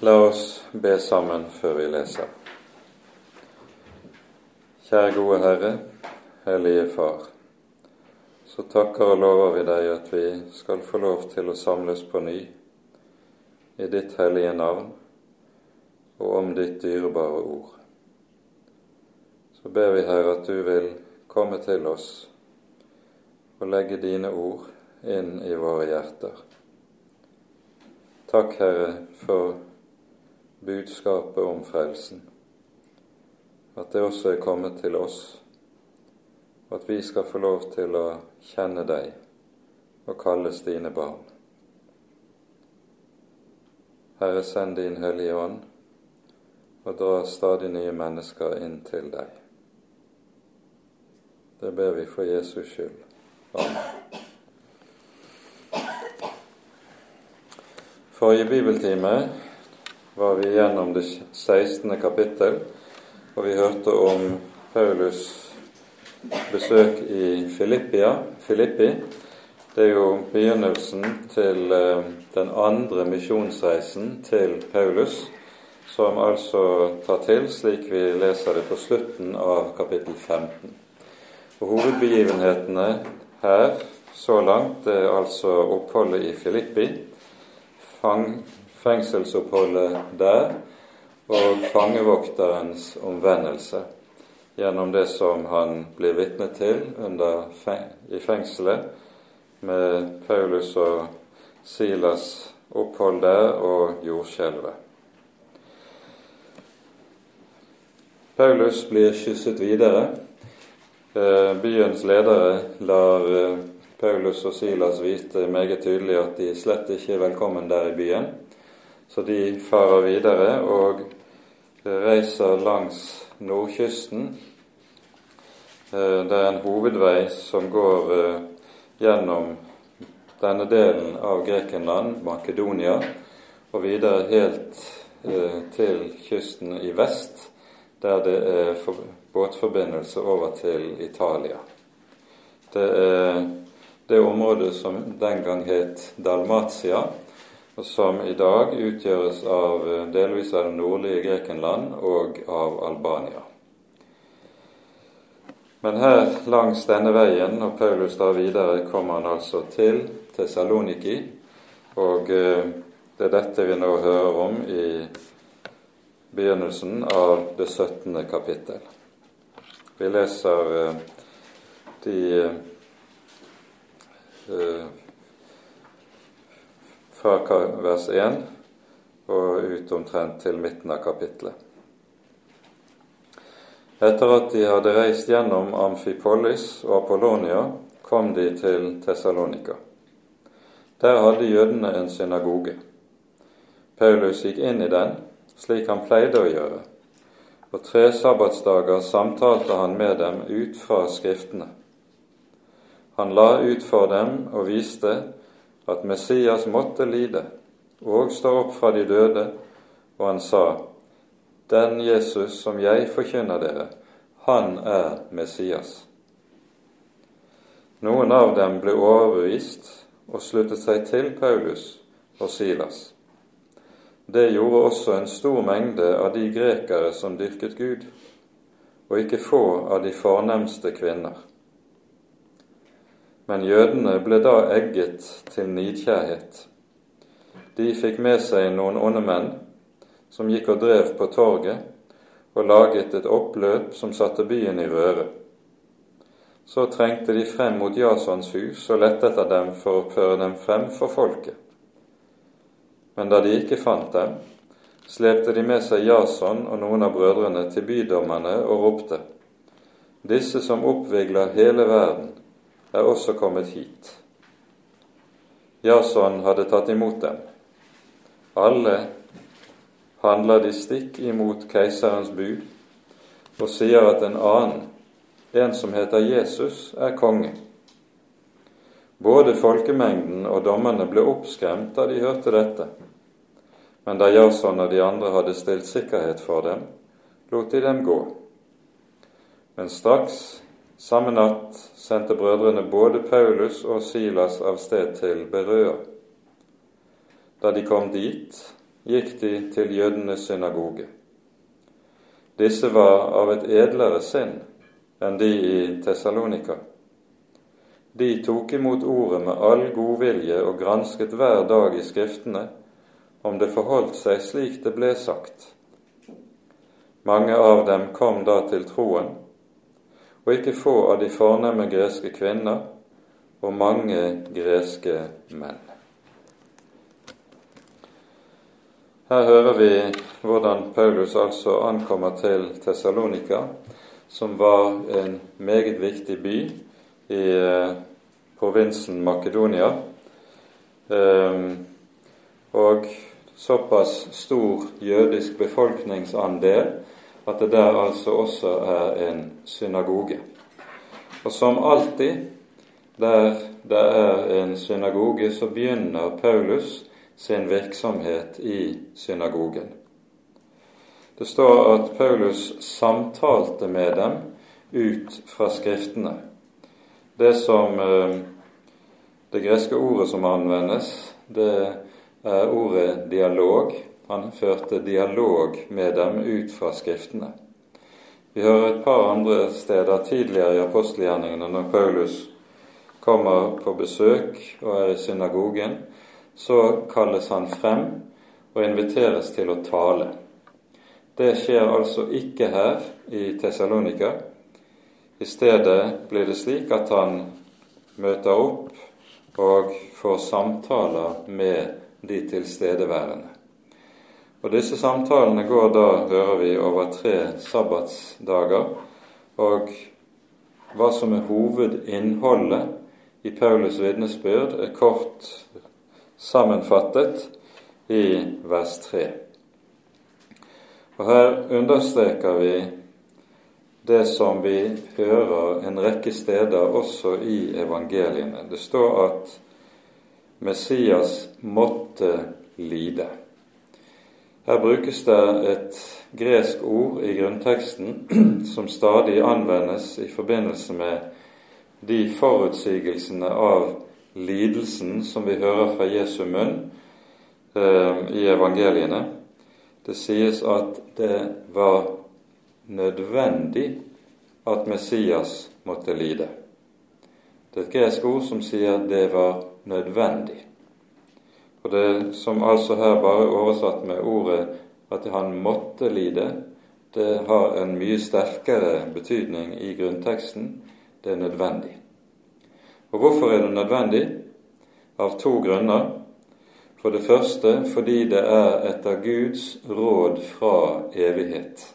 La oss be sammen før vi leser. Kjære gode Herre, Hellige Far. Så takker og lover vi deg at vi skal få lov til å samles på ny i ditt hellige navn og om ditt dyrebare ord. Så ber vi, Herre, at du vil komme til oss og legge dine ord inn i våre hjerter. Takk, Herre, for budskapet om frelsen. At det også er kommet til oss, og at vi skal få lov til å kjenne deg og kalles dine barn. Herre, send din Hellige Ånd og dra stadig nye mennesker inn til deg. Det ber vi for Jesus skyld. Amen. Forrige bibeltime var vi gjennom det 16. kapittel, og vi hørte om Paulus besøk i Filippia, Filippi. Det er jo begynnelsen til eh, den andre misjonsreisen til Paulus, som altså tar til, slik vi leser det på slutten av kapittel 15. Og Hovedbegivenhetene her så langt er altså oppholdet i Filippi, fang, fengselsoppholdet der og fangevokterens omvendelse gjennom det som han blir vitne til under, i fengselet med Paulus og Silas opphold der og jordskjelvet. Paulus blir kysset videre. Eh, byens ledere lar eh, Paulus og Silas vite meget tydelig at de slett ikke er velkommen der i byen. Så de farer videre og reiser langs nordkysten. Eh, det er en hovedvei som går eh, gjennom denne delen av Grekenland, Makedonia, og videre helt eh, til kysten i vest, der det er båtforbindelse over til Italia. Det er det området som den gang het Dalmatia, og som i dag utgjøres av eh, delvis av det nordlige Grekenland og av Albania. Men her langs denne veien, og Paulus da videre, kommer han altså til Tessaloniki, og eh, det er dette vi nå hører om i begynnelsen av det 17. kapittel. Vi leser eh, de fra vers 1 og ut omtrent til midten av kapittelet. Etter at de hadde reist gjennom Amfipolis og Apollonia, kom de til Tessalonika. Der hadde jødene en synagoge. Paulus gikk inn i den, slik han pleide å gjøre, og tre sabbatsdager samtalte han med dem ut fra Skriftene. Han la ut for dem og viste at Messias måtte lide og stå opp fra de døde, og han sa, Den Jesus som jeg forkynner dere, han er Messias. Noen av dem ble overbevist og sluttet seg til Paulus og Silas. Det gjorde også en stor mengde av de grekere som dyrket Gud, og ikke få av de fornemste kvinner. Men jødene ble da egget til nidkjærhet. De fikk med seg noen onde menn som gikk og drev på torget og laget et oppløp som satte byen i røre. Så trengte de frem mot Jasons hus og lette etter dem for å føre dem frem for folket. Men da de ikke fant dem, slepte de med seg Jason og noen av brødrene til bydommerne og ropte:" Disse som oppvigler hele verden, er også kommet hit. Jason hadde tatt imot dem. Alle handler de stikk imot keiserens bud og sier at en annen, en som heter Jesus, er konge. Både folkemengden og dommerne ble oppskremt da de hørte dette. Men da Jason og de andre hadde stilt sikkerhet for dem, lot de dem gå. Men straks samme natt sendte brødrene både Paulus og Silas av sted til Berøa. Da de kom dit, gikk de til jødenes synagoge. Disse var av et edlere sinn enn de i Tessalonika. De tok imot ordet med all godvilje og gransket hver dag i Skriftene om det forholdt seg slik det ble sagt. Mange av dem kom da til troen, og ikke få av de fornemme greske kvinner og mange greske menn. Her hører vi hvordan Paulus altså ankommer til Tessalonika, som var en meget viktig by i eh, provinsen Makedonia. Eh, og såpass stor jødisk befolkningsandel at det der altså også er en synagoge. Og som alltid der det er en synagoge, så begynner Paulus sin virksomhet i synagogen. Det står at Paulus samtalte med dem ut fra Skriftene. Det som eh, Det greske ordet som anvendes, det er ordet dialog. Han førte dialog med dem ut fra Skriftene. Vi hører et par andre steder tidligere i apostelgjerningene når Paulus kommer på besøk og er i synagogen, så kalles han frem og inviteres til å tale. Det skjer altså ikke her i Tessalonika. I stedet blir det slik at han møter opp og får samtaler med de tilstedeværende. Og Disse samtalene går da, hører vi, over tre sabbatsdager. Og hva som er hovedinnholdet i Paulus' vitnesbyrd, er kort sammenfattet i vers 3. Og Her understreker vi det som vi hører en rekke steder også i evangeliene. Det står at Messias måtte lide. Her brukes det et gresk ord i grunnteksten som stadig anvendes i forbindelse med de forutsigelsene av lidelsen som vi hører fra Jesu munn eh, i evangeliene. Det sies at det var nødvendig at Messias måtte lide. Det er et gresk ord som sier det var nødvendig. Og det som altså her bare er oversatt med ordet at han måtte lide, det har en mye sterkere betydning i grunnteksten. Det er nødvendig. Og hvorfor er det nødvendig? Av to grunner. For det første fordi det er etter Guds råd fra evighet.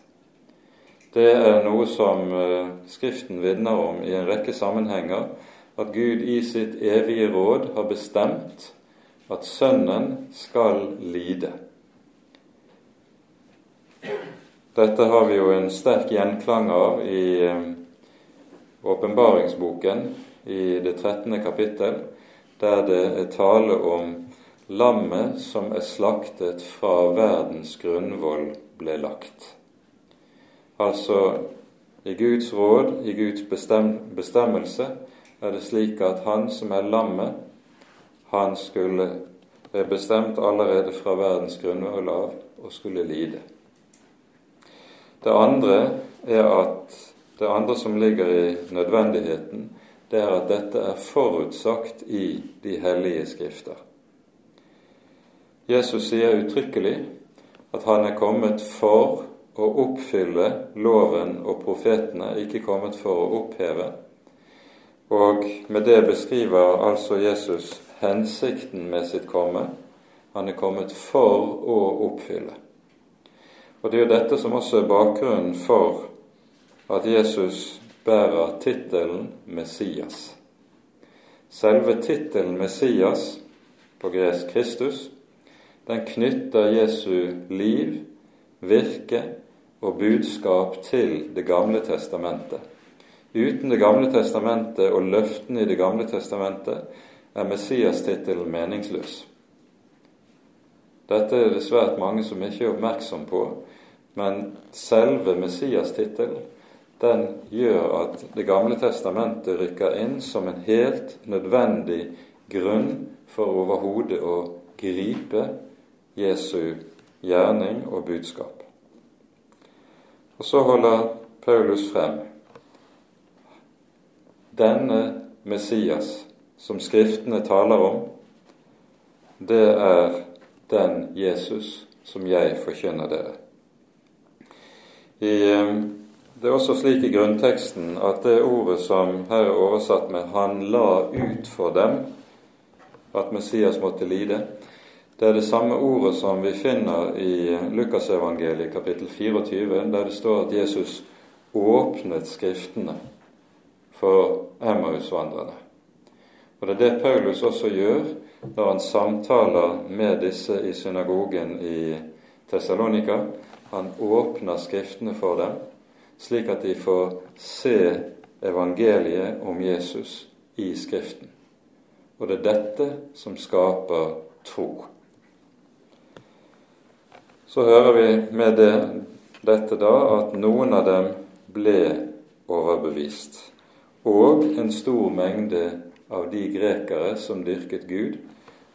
Det er noe som eh, Skriften vitner om i en rekke sammenhenger, at Gud i sitt evige råd har bestemt at Sønnen skal lide. Dette har vi jo en sterk gjenklang av i eh, åpenbaringsboken, i det 13. kapittel, der det er tale om lammet som er slaktet fra verdens grunnvoll ble lagt. Altså i Guds råd, i Guds bestem bestemmelse, er det slik at han som er lammet, han skulle er bestemt allerede fra verdens grunnvoll av og skulle lide. Det andre er at det andre som ligger i nødvendigheten, det er at dette er forutsagt i de hellige skrifter. Jesus sier uttrykkelig at han er kommet for å oppfylle loven og profetene, ikke kommet for å oppheve. Og med det beskriver altså Jesus hensikten med sitt komme. Han er kommet for å oppfylle. Og Det er jo dette som også er bakgrunnen for at Jesus bærer tittelen Messias. Selve tittelen Messias, på gresk Kristus, den knytter Jesu liv, virke og budskap til Det gamle testamentet. Uten Det gamle testamentet og løftene i Det gamle testamentet er Messias-tittelen meningsløs. Dette er det svært mange som ikke er oppmerksom på, men selve Messias-tittelen den gjør at Det gamle testamentet rykker inn som en helt nødvendig grunn for overhodet å gripe Jesu gjerning og budskap. Og så holder Paulus frem denne Messias som Skriftene taler om, det er den Jesus som jeg forkynner dere. I, eh, det er også slik i grunnteksten at det ordet som her er oversatt med 'Han la ut for dem', at Messias måtte lide, det er det samme ordet som vi finner i Lukasevangeliet kapittel 24, der det står at Jesus åpnet Skriftene for Emmausvandrerne. Og Det er det Paulus også gjør når han samtaler med disse i synagogen i Tessalonika. Han åpner Skriftene for dem, slik at de får se evangeliet om Jesus i Skriften. Og det er dette som skaper tro. Så hører vi med det, dette da at noen av dem ble overbevist, og en stor mengde av de grekere som dyrket Gud,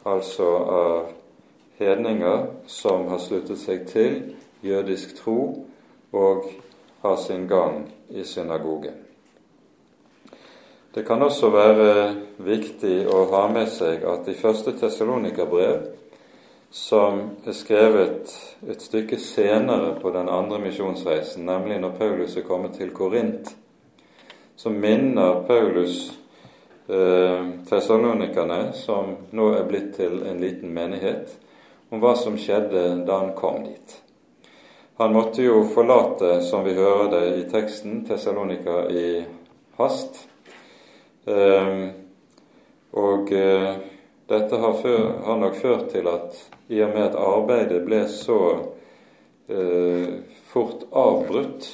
altså av hedninger som har sluttet seg til jødisk tro og har sin gang i synagogen. Det kan også være viktig å ha med seg at i første Tessalonika-brev, som er skrevet et stykke senere på den andre misjonsreisen, nemlig når Paulus er kommet til Korint, så minner Paulus tessalonikerne, som nå er blitt til en liten menighet, om hva som skjedde da han kom dit. Han måtte jo forlate, som vi hører det i teksten, Tessalonika i hast. Eh, og eh, dette har, før, har, nok ført til at i og med at arbeidet ble så eh, fort avbrutt,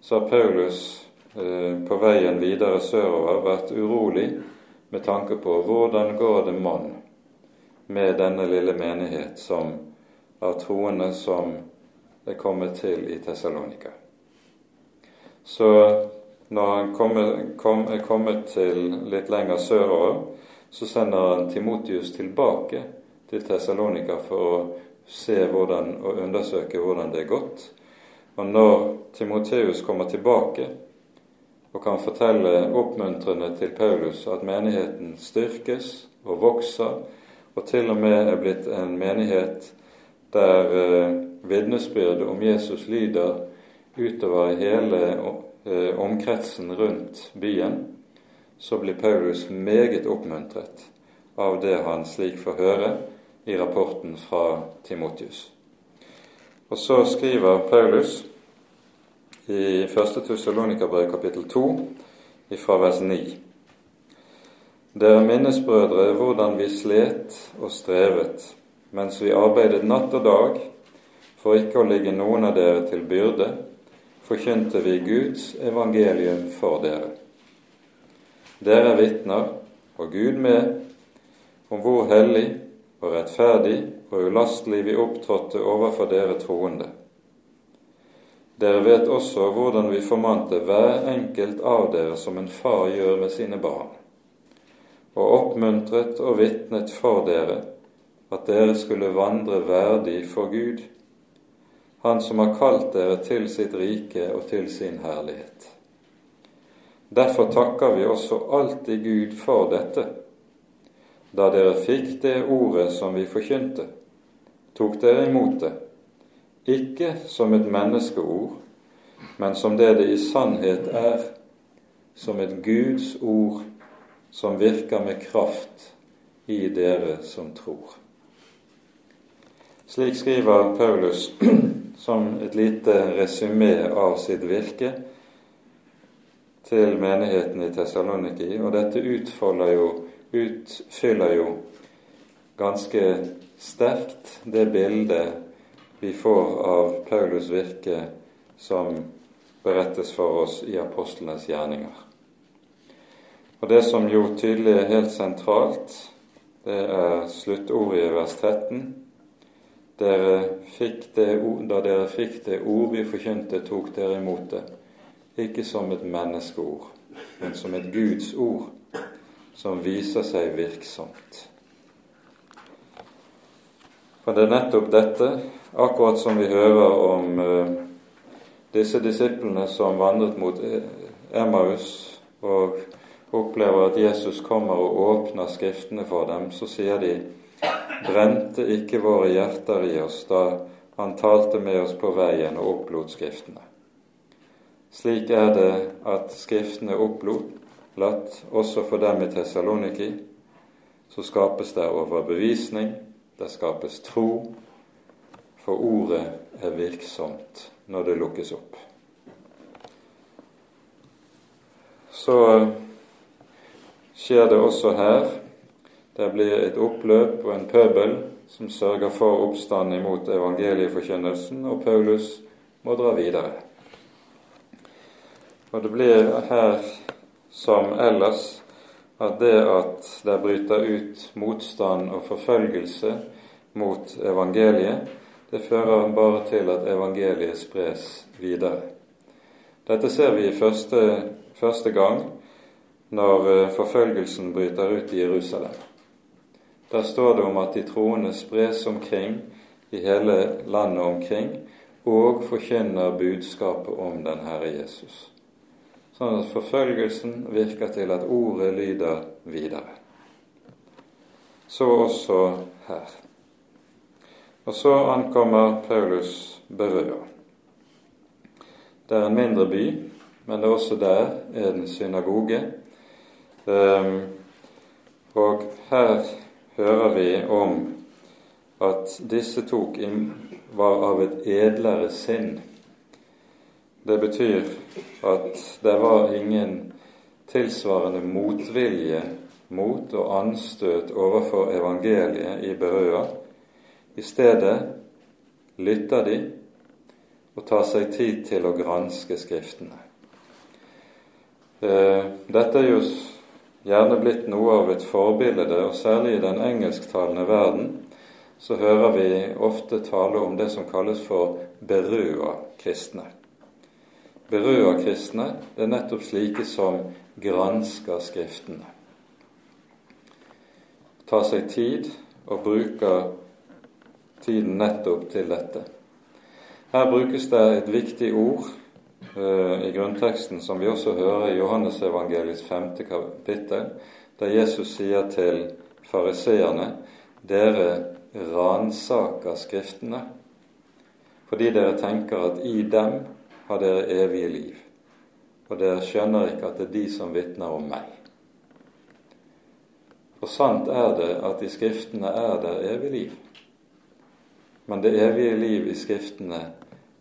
så har Paulus Eh, på veien videre sørover vært urolig med tanke på hvordan går det mann med denne lille menighet som av troende som er kommet til i Tessalonika. Så når han kommer, kom, er kommet til litt lenger sørover, så sender han Timotius tilbake til Tessalonika for å se hvordan, og undersøke hvordan det er gått. Og når Timoteus kommer tilbake, og kan fortelle oppmuntrende til Paulus at menigheten styrkes og vokser, og til og med er blitt en menighet der eh, vitnesbyrdet om Jesus lyder utover hele eh, omkretsen rundt byen, så blir Paulus meget oppmuntret av det han slik får høre i rapporten fra Timotius. Og så skriver Paulus i 1. Tessalonika-brev kapittel 2 fra vers 9. Dere minnes, brødre, hvordan vi slet og strevet mens vi arbeidet natt og dag for ikke å ligge noen av dere til byrde, forkynte vi Guds evangelium for dere. Dere er vitner, og Gud med, om hvor hellig og rettferdig og ulastelig vi opptrådte overfor dere troende dere vet også hvordan vi formante hver enkelt av dere som en far gjør med sine barn, og oppmuntret og vitnet for dere at dere skulle vandre verdig for Gud, Han som har kalt dere til sitt rike og til sin herlighet. Derfor takker vi også alltid Gud for dette. Da dere fikk det ordet som vi forkynte, tok dere imot det ikke som et menneskeord, men som det det i sannhet er, som et Guds ord som virker med kraft i dere som tror. Slik skriver Paulus som et lite resymé av sitt virke til menigheten i Tessaloniki, og dette jo, utfyller jo ganske sterkt det bildet vi får av Paulus virke som berettes for oss i apostlenes gjerninger. Og Det som jo tydelig er helt sentralt, det er sluttordet i vers 13. Dere det, da dere fikk det ord vi forkynte, tok dere imot det, ikke som et menneskeord, men som et Guds ord, som viser seg virksomt. For det er nettopp dette akkurat som vi hører om uh, disse disiplene som vandret mot Emmaus og opplever at Jesus kommer og åpner Skriftene for dem, så sier de brente ikke våre hjerter i oss da han talte med oss på veien og opplot Skriftene. Slik er det at Skriftene opplot, også for dem i Tessaloniki. Så skapes det overbevisning, det skapes tro, for ordet er virksomt når det lukkes opp. Så skjer det også her. Det blir et oppløp og en pøbel som sørger for oppstand imot evangelieforkynnelsen, og Paulus må dra videre. Og det blir her som ellers at det at det bryter ut motstand og forfølgelse mot evangeliet, det fører bare til at evangeliet spres videre. Dette ser vi første, første gang når eh, forfølgelsen bryter ut i Jerusalem. Der står det om at de troende spres omkring i hele landet omkring og forkynner budskapet om den Herre Jesus. Sånn at forfølgelsen virker til at ordet lyder videre. Så også her. Og så ankommer Paulus Berøa. Det er en mindre by, men er også der en synagoge Ehm, og her hører vi om at disse tok var av et edlere sinn. Det betyr at det var ingen tilsvarende motvilje mot og anstøt overfor evangeliet i Berøa. I stedet lytter de og tar seg tid til å granske Skriftene. Eh, dette er jo gjerne blitt noe av et forbilde, og særlig i den engelsktalende verden så hører vi ofte tale om det som kalles for berua-kristne. Berua-kristne er nettopp slike som gransker Skriftene. Tar seg tid og bruker tiden nettopp til dette. Her brukes det et viktig ord Eh, i grunnteksten, som vi også hører i Johannesevangeliets femte kapittel, der Jesus sier til fariseerne dere ransaker Skriftene fordi dere tenker at i dem har dere evige liv, og dere skjønner ikke at det er de som vitner om meg. For sant er det at i Skriftene er det evig liv. Men det evige liv i Skriftene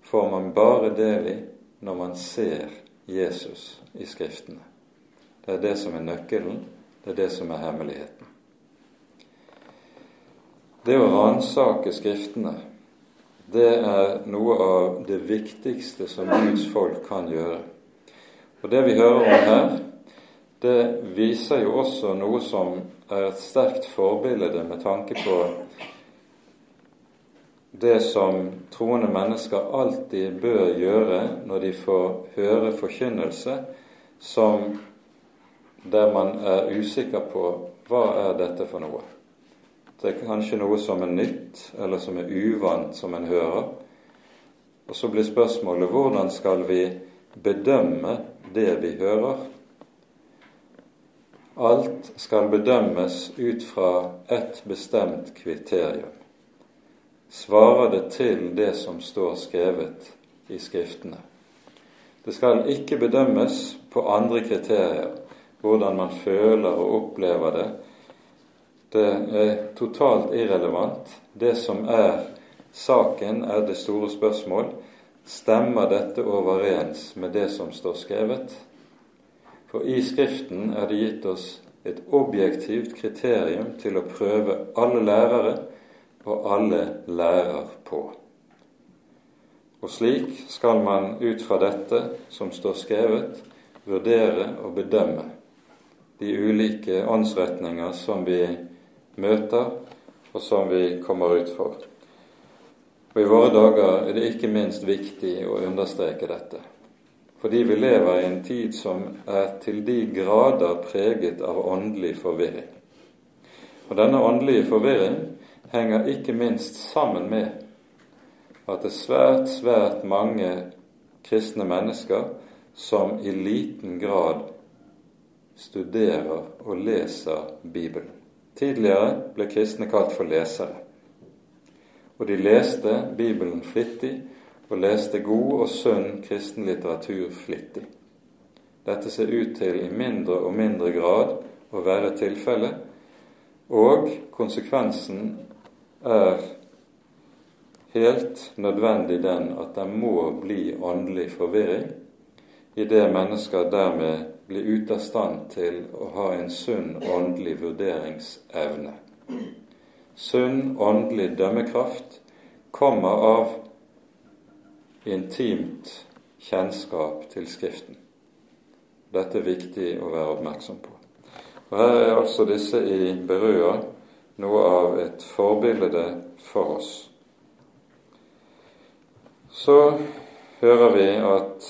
får man bare del i når man ser Jesus i Skriftene. Det er det som er nøkkelen, det er det som er hemmeligheten. Det å ransake Skriftene, det er noe av det viktigste som Guds folk kan gjøre. Og Det vi hører om her, det viser jo også noe som er et sterkt forbilde med tanke på det som troende mennesker alltid bør gjøre når de får høre forkynnelse som der man er usikker på hva er dette for noe. Det er kanskje noe som er nytt, eller som er uvant, som en hører. Og så blir spørsmålet hvordan skal vi bedømme det vi hører? Alt skal bedømmes ut fra ett bestemt kriterium svarer det til det som står skrevet i Skriftene. Det skal ikke bedømmes på andre kriterier, hvordan man føler og opplever det. Det er totalt irrelevant. Det som er saken, er det store spørsmål. Stemmer dette overens med det som står skrevet? For i Skriften er det gitt oss et objektivt kriterium til å prøve alle lærere og alle lærer på. Og slik skal man ut fra dette som står skrevet, vurdere og bedømme de ulike åndsretninger som vi møter, og som vi kommer ut for. Og I våre dager er det ikke minst viktig å understreke dette, fordi vi lever i en tid som er til de grader preget av åndelig forvirring. Og denne åndelige forvirring henger ikke minst sammen med at det er svært, svært mange kristne mennesker som i liten grad studerer og leser Bibelen. Tidligere ble kristne kalt for lesere. Og de leste Bibelen flittig og leste god og sunn kristen litteratur flittig. Dette ser ut til i mindre og mindre grad å være tilfellet, og konsekvensen er helt nødvendig den at det må bli åndelig forvirring i det mennesker dermed blir ute av stand til å ha en sunn åndelig vurderingsevne. Sunn åndelig dømmekraft kommer av intimt kjennskap til Skriften. Dette er viktig å være oppmerksom på. Og Her er altså disse i Berøa noe av et forbilde for oss. Så hører vi at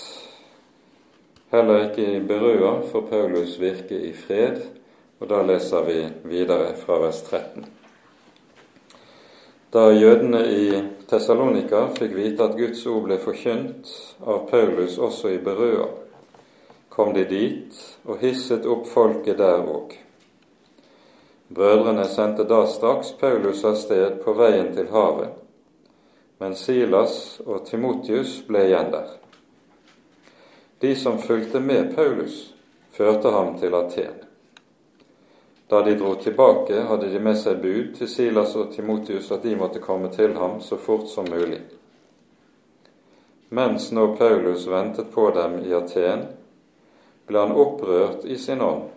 heller ikke i Berua får Paulus virke i fred, og da leser vi videre fra vers 13. Da jødene i Tessalonika fikk vite at Guds ord ble forkynt av Paulus også i Berøa, kom de dit og hisset opp folket der òg. Brødrene sendte da straks Paulus av sted på veien til havet, men Silas og Timotius ble igjen der. De som fulgte med Paulus, førte ham til Aten. Da de dro tilbake, hadde de med seg bud til Silas og Timotius at de måtte komme til ham så fort som mulig. Mens nå Paulus ventet på dem i Aten, ble han opprørt i sin ånd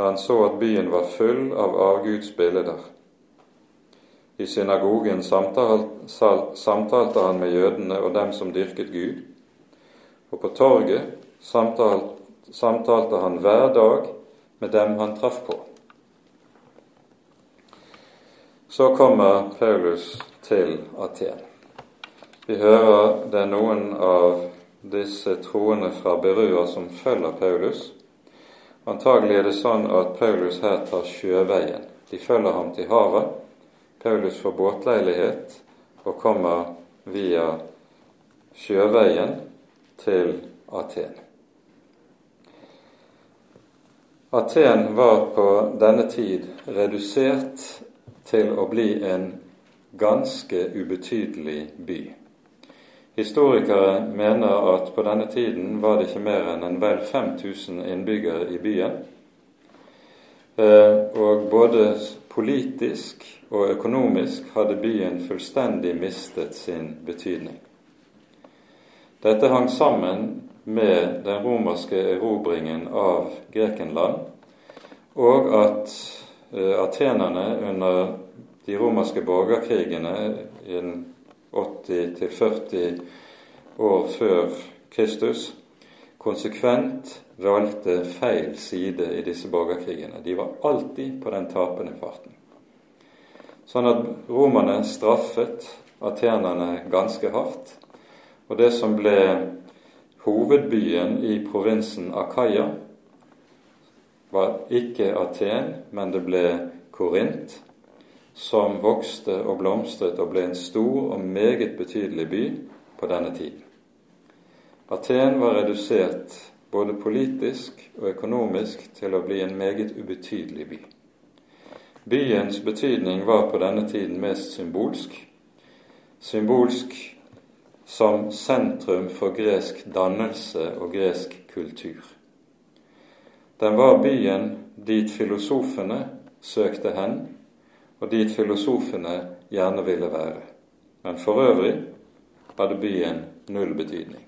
da han så at byen var full av avgudsbilder. I synagogen samtalte han med jødene og dem som dyrket Gud, og på torget samtalte han hver dag med dem han traff på. Så kommer Paulus til Aten. Vi hører det er noen av disse troende fra Berua som følger Paulus. Antagelig er det sånn at Paulus her tar sjøveien. De følger ham til havet. Paulus får båtleilighet og kommer via sjøveien til Aten. Aten var på denne tid redusert til å bli en ganske ubetydelig by. Historikere mener at på denne tiden var det ikke mer enn en vel 5000 innbyggere i byen. Eh, og både politisk og økonomisk hadde byen fullstendig mistet sin betydning. Dette hang sammen med den romerske erobringen av Grekenland, og at eh, atenerne under de romerske borgerkrigene i 80-40 år før Kristus konsekvent valgte feil side i disse borgerkrigene. De var alltid på den tapende parten. Sånn at romerne straffet atenerne ganske hardt. Og det som ble hovedbyen i provinsen Akaya, var ikke Aten, men det ble Korint som vokste og blomstret og ble en stor og meget betydelig by på denne tiden. Aten var redusert både politisk og økonomisk til å bli en meget ubetydelig by. Byens betydning var på denne tiden mest symbolsk. Symbolsk som sentrum for gresk dannelse og gresk kultur. Den var byen dit filosofene søkte hen og dit filosofene gjerne ville være. Men for øvrig hadde byen null betydning.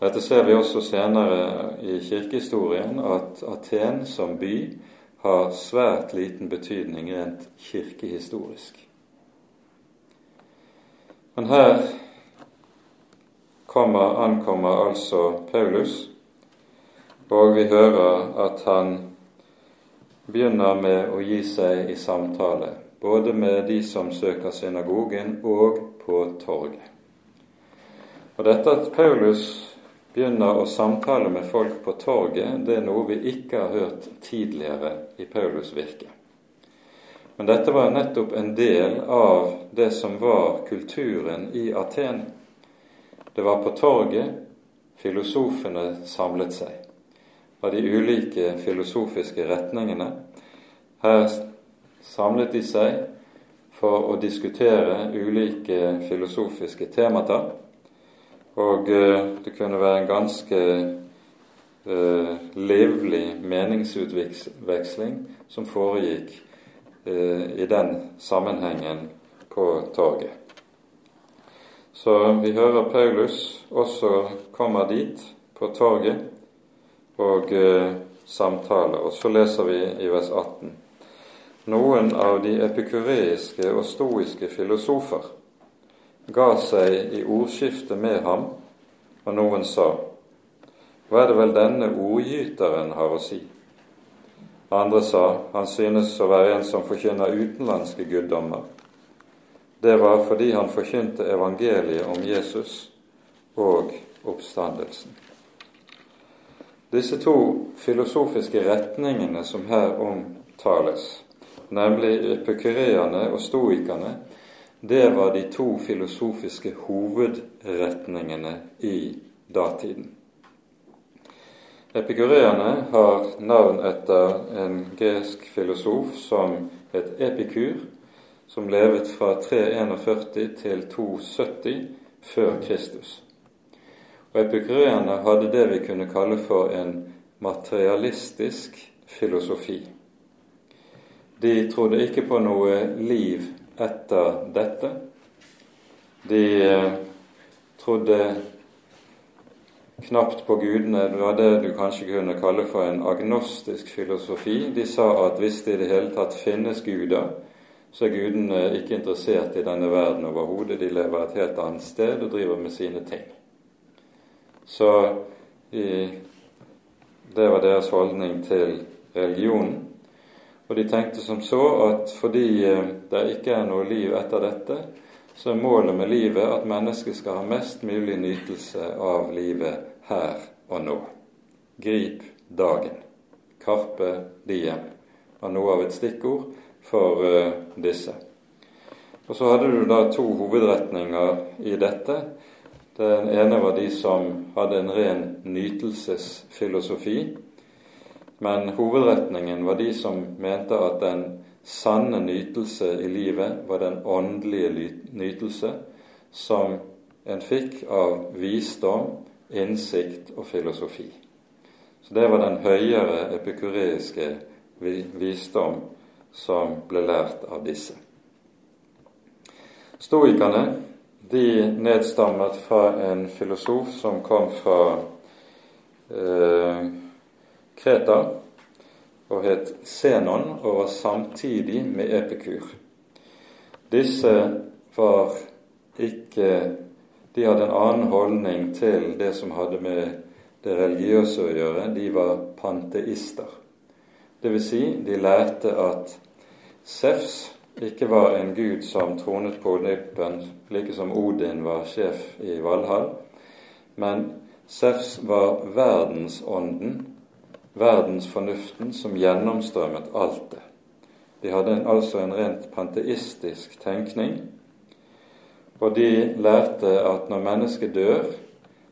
Dette ser vi også senere i kirkehistorien, at Aten som by har svært liten betydning rent kirkehistorisk. Men her kommer, ankommer altså Paulus, og vi hører at han begynner med å gi seg i samtale, både med de som søker synagogen, og på torget. Og dette at Paulus begynner å samtale med folk på torget, det er noe vi ikke har hørt tidligere i Paulus' virke. Men dette var nettopp en del av det som var kulturen i Aten. Det var på torget filosofene samlet seg, av de ulike filosofiske retningene. Her samlet de seg for å diskutere ulike filosofiske temata. Og eh, det kunne være en ganske eh, livlig meningsutveksling som foregikk eh, i den sammenhengen på torget. Så vi hører Paulus også kommer dit på torget og eh, samtaler. Og så leser vi i vers 18. Noen av de epikureiske og stoiske filosofer ga seg i ordskifte med ham, og noen sa:" Hva er det vel denne ordgyteren har å si? Andre sa han synes å være en som forkynner utenlandske guddommer. Det var fordi han forkynte evangeliet om Jesus og oppstandelsen. Disse to filosofiske retningene som her omtales, nemlig epikureerne og stoikerne, det var de to filosofiske hovedretningene i datiden. Epikureerne har navn etter en gresk filosof som het Epikur, som levet fra 341 til 270 før Kristus. Og Epikureerne hadde det vi kunne kalle for en materialistisk filosofi. De trodde ikke på noe liv etter dette. De eh, trodde knapt på gudene. Det var det du kanskje kunne kalle for en agnostisk filosofi. De sa at hvis det i det hele tatt finnes guder, så er gudene ikke interessert i denne verden overhodet. De lever et helt annet sted og driver med sine ting. Så i, det var deres holdning til religionen. Og de tenkte som så at fordi eh, det ikke er noe liv etter dette, så er målet med livet at mennesket skal ha mest mulig nytelse av livet her og nå. Grip dagen. Carpe diem var noe av et stikkord for uh, disse. Og så hadde du da to hovedretninger i dette. Den ene var de som hadde en ren nytelsesfilosofi, men hovedretningen var de som mente at den sanne nytelse i livet var den åndelige nytelse som en fikk av visdom, innsikt og filosofi. Så det var den høyere epikureiske visdom som ble lært av disse. Stoikerne de nedstammet fra en filosof som kom fra eh, Kreta og het Zenon og var samtidig med Epikur. Disse var ikke De hadde en annen holdning til det som hadde med det religiøse å gjøre. De var panteister. Dvs. Si, de lærte at Sefs ikke var en gud som tronet på Olympen, like som Odin var sjef i Valhall, men Sefs var verdensånden verdensfornuften som gjennomstrømmet alt det. De hadde en, altså en rent panteistisk tenkning, og de lærte at når mennesket dør,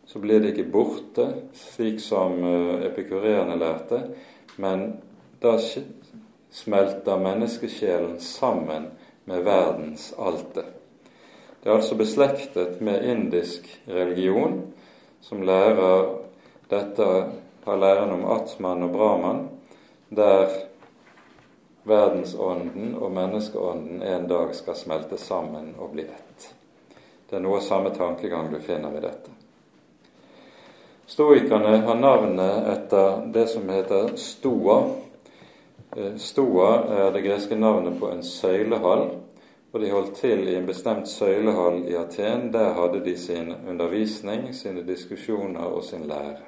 så blir det ikke borte, slik som epikurerene lærte, men da smelter menneskesjelen sammen med verdens alte. Det er altså beslektet med indisk religion, som lærer dette har læren om Atman og Brahman, der verdensånden og menneskeånden en dag skal smelte sammen og bli ett. Det er noe av samme tankegang du finner i dette. Stoikerne har navnet etter det som heter stoa. Eh, stoa er det greske navnet på en søylehall, og de holdt til i en bestemt søylehall i Aten. Der hadde de sin undervisning, sine diskusjoner og sin lære.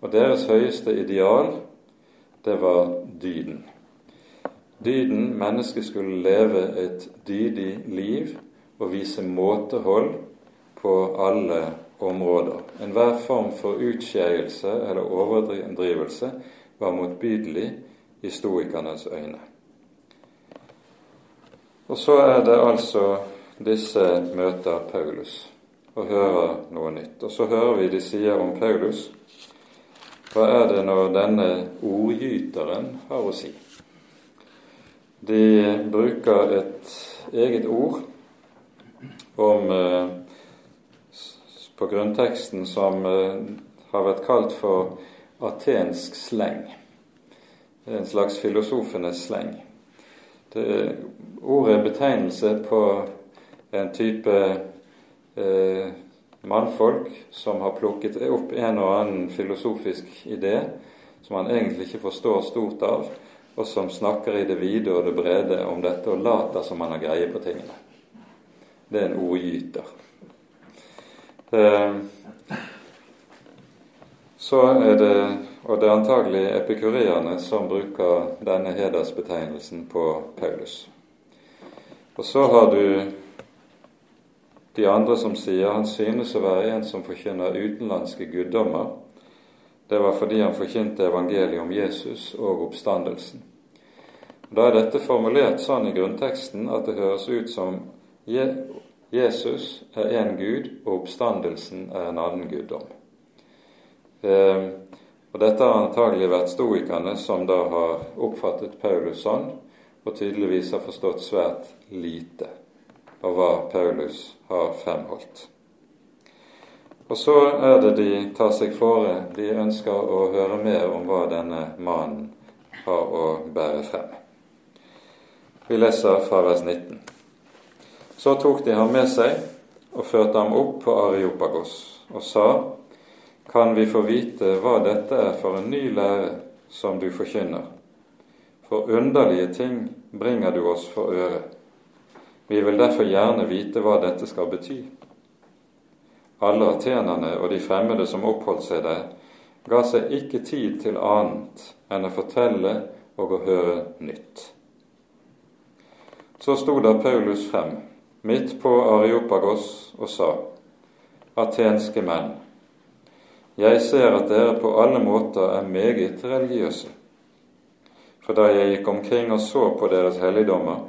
Og deres høyeste ideal, det var dyden. Dyden mennesket skulle leve et dydig liv og vise måtehold på alle områder. Enhver form for utskeielse eller overdrivelse var motbydelig i stoikernes øyne. Og så er det altså disse møter Paulus og hører noe nytt. Og så hører vi de sier om Paulus hva er det når denne ordgyteren har å si? De bruker et eget ord om eh, på grunnteksten som eh, har vært kalt for atensk sleng. Det er en slags filosofenes sleng. Det, ordet er betegnelse på en type eh, mannfolk som har plukket opp en og annen filosofisk idé som man egentlig ikke forstår stort av, og som snakker i det vide og det brede om dette og later som man har greie på tingene. Det er en ordgyter. Eh, så er det, og det er antagelig epikureerne som bruker denne hedersbetegnelsen på Paulus. Og så har du de andre som sier han synes å være en som forkynner utenlandske guddommer. Det var fordi han forkynte evangeliet om Jesus og oppstandelsen. Da er dette formulert sånn i grunnteksten at det høres ut som Jesus er en gud, og oppstandelsen er en annen guddom. Eh, og Dette har antagelig vært stoikerne som da har oppfattet Paulus sånn, og tydeligvis har forstått svært lite av hva Paulus har fremholdt. Og så er det de tar seg fore, de ønsker å høre mer om hva denne mannen har å bære frem. Vi leser fra vers 19. Så tok de ham med seg og førte ham opp på Areopagos og sa:" Kan vi få vite hva dette er for en ny lære som du forkynner? For underlige ting bringer du oss for øre. Vi vil derfor gjerne vite hva dette skal bety. Alle atenerne og de fremmede som oppholdt seg der, ga seg ikke tid til annet enn å fortelle og å høre nytt. Så sto da Paulus frem midt på Areopagos og sa:" Atenske menn, jeg ser at dere på alle måter er meget religiøse. For da jeg gikk omkring og så på deres helligdommer,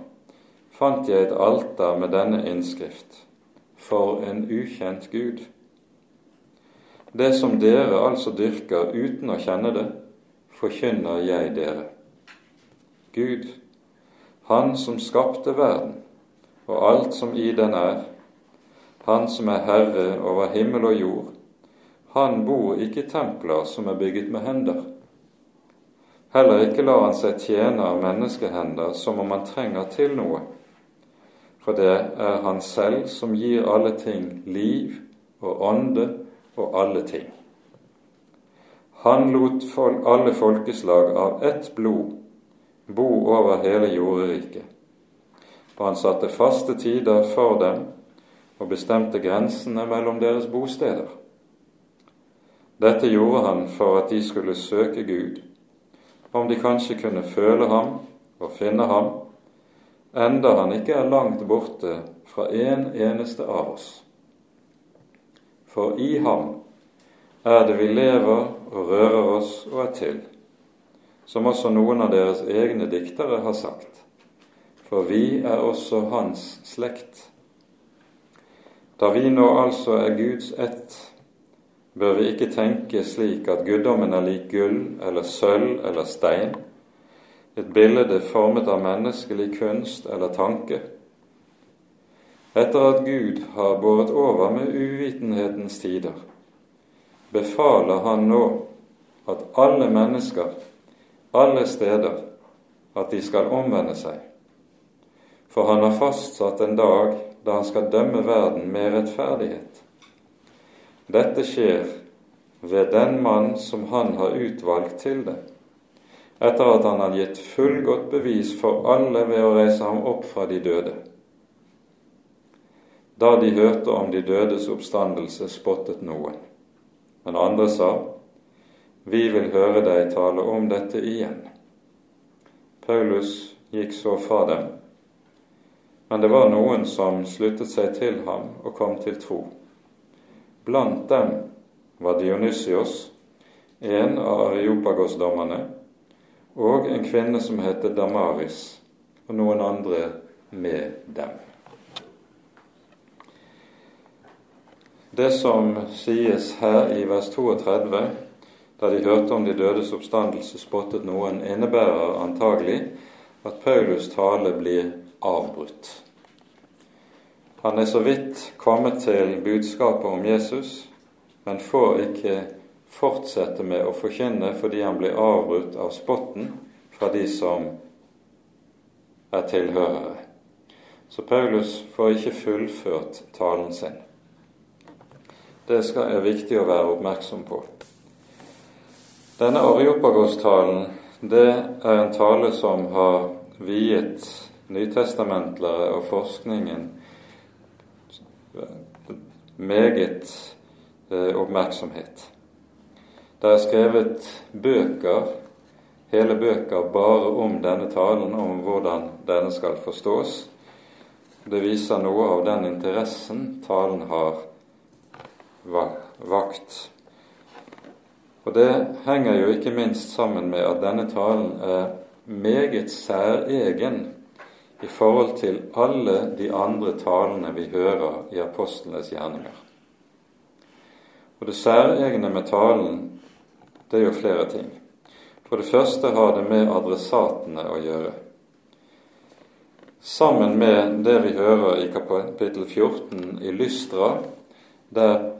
fant jeg et alter med denne innskrift For en ukjent Gud. Det som dere altså dyrker uten å kjenne det, forkynner jeg dere. Gud, Han som skapte verden og alt som i den er, Han som er herre over himmel og jord, han bor ikke i templer som er bygget med hender. Heller ikke lar han seg tjene av menneskehender som om han trenger til noe for det er Han selv som gir alle ting liv og ånde og alle ting. Han lot alle folkeslag av ett blod bo over hele jorderiket, og han satte faste tider for dem og bestemte grensene mellom deres bosteder. Dette gjorde han for at de skulle søke Gud, om de kanskje kunne føle ham og finne ham enda han ikke er langt borte fra en eneste av oss. For i ham er det vi lever og rører oss og er til, som også noen av deres egne diktere har sagt, for vi er også hans slekt. Da vi nå altså er Guds ett, bør vi ikke tenke slik at guddommen er lik gull eller sølv eller stein, et bilde formet av menneskelig kunst eller tanke. Etter at Gud har båret over med uvitenhetens tider, befaler han nå at alle mennesker, alle steder, at de skal omvende seg. For han har fastsatt en dag da han skal dømme verden med rettferdighet. Dette skjer ved den mann som han har utvalgt til det etter at han har gitt fullgodt bevis for alle ved å reise ham opp fra de døde. Da de hørte om de dødes oppstandelse, spottet noen, men andre sa, Vi vil høre deg tale om dette igjen. Paulus gikk så fra dem, men det var noen som sluttet seg til ham og kom til tro. Blant dem var Dionysios, en av Areopagos-dommerne, og en kvinne som het Damaris, og noen andre med dem. Det som sies her i vers 32, da de hørte om de dødes oppstandelse, spottet noen, innebærer antagelig at Paulus' tale blir avbrutt. Han er så vidt kommet til budskapet om Jesus, men får ikke fortsette med å forkynne fordi han blir avbrutt av spotten fra de som er tilhørere. Så Paulus får ikke fullført talen sin. Det skal, er viktig å være oppmerksom på. Denne Areopagos-talen det er en tale som har viet nytestamentlere og forskningen meget eh, oppmerksomhet. Det er skrevet bøker, hele bøker, bare om denne talen, om hvordan denne skal forstås. Det viser noe av den interessen talen har vakt. Og Det henger jo ikke minst sammen med at denne talen er meget særegen i forhold til alle de andre talene vi hører i apostlenes gjerninger. Og Det særegne med talen, det er jo flere ting. For det første har det med adressatene å gjøre. Sammen med det vi hører i kapittel 14 i Lystra, der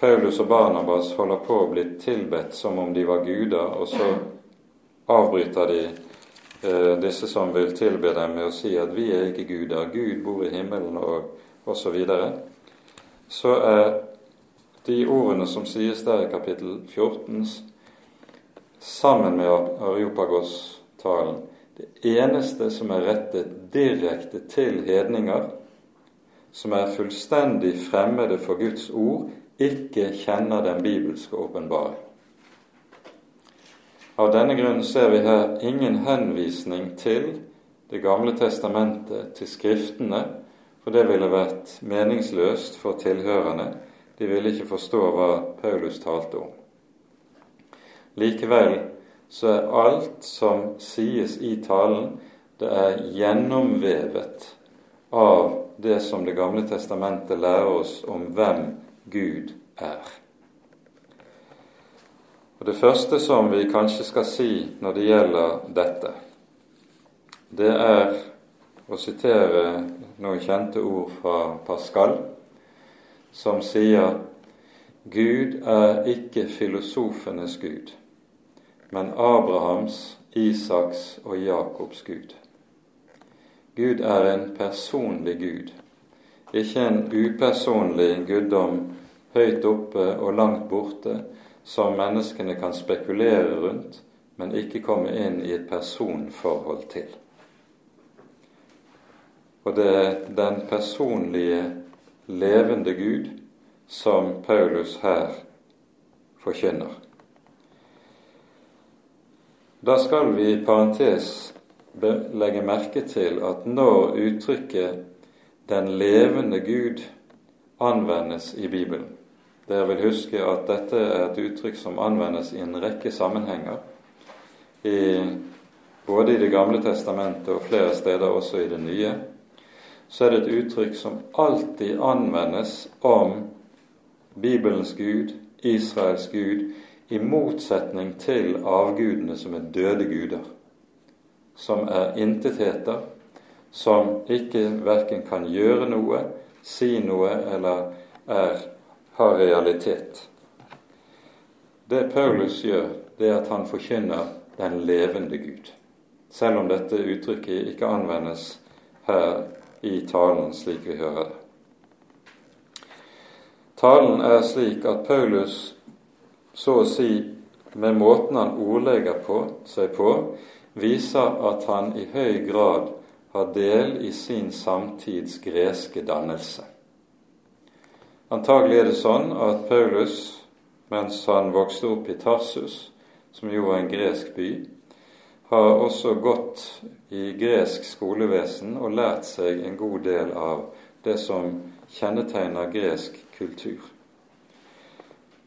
Paulus og Barnabas holder på å bli tilbedt som om de var guder, og så avbryter de disse som vil tilbe dem, med å si at vi er ikke guder, Gud bor i himmelen, og osv. Så, så er de ordene som sies der i kapittel 14, sammen med Areopagos-talen, det eneste som er rettet direkte til hedninger, som er fullstendig fremmede for Guds ord, ikke kjenner den bibelske åpenbaring. Av denne grunn ser vi her ingen henvisning til Det gamle testamentet, til Skriftene, for det ville vært meningsløst for tilhørerne. De ville ikke forstå hva Paulus talte om. Likevel så er alt som sies i talen, det er gjennomvevet av det som Det gamle testamentet lærer oss om hvem Gud er. Og Det første som vi kanskje skal si når det gjelder dette, det er å sitere noen kjente ord fra Pascal, som sier Gud er ikke filosofenes Gud, men Abrahams, Isaks og Jakobs Gud. Gud er en personlig Gud, ikke en upersonlig guddom høyt oppe og langt borte, som menneskene kan spekulere rundt, men ikke komme inn i et personforhold til. Og det er den personlige, levende Gud som Paulus her forkynner. Da skal vi i parentes legge merke til at når uttrykket 'den levende Gud' anvendes i Bibelen, dere vil huske at dette er et uttrykk som anvendes i en rekke sammenhenger, i, både i Det gamle testamentet og flere steder også i Det nye. Så er det et uttrykk som alltid anvendes om Bibelens Gud, Israels Gud, i motsetning til avgudene som er døde guder, som er intetheter, som ikke verken kan gjøre noe, si noe eller er har realitet. Det Paulus gjør, det er at han forkynner den levende Gud, selv om dette uttrykket ikke anvendes her i talen slik vi hører det. Talen er slik at Paulus så å si med måten han ordlegger på, seg på, viser at han i høy grad har del i sin samtids greske dannelse. Antagelig er det sånn at Paulus, mens han vokste opp i Tarsus, som jo var en gresk by, har også gått i gresk skolevesen og lært seg en god del av det som kjennetegner gresk kultur.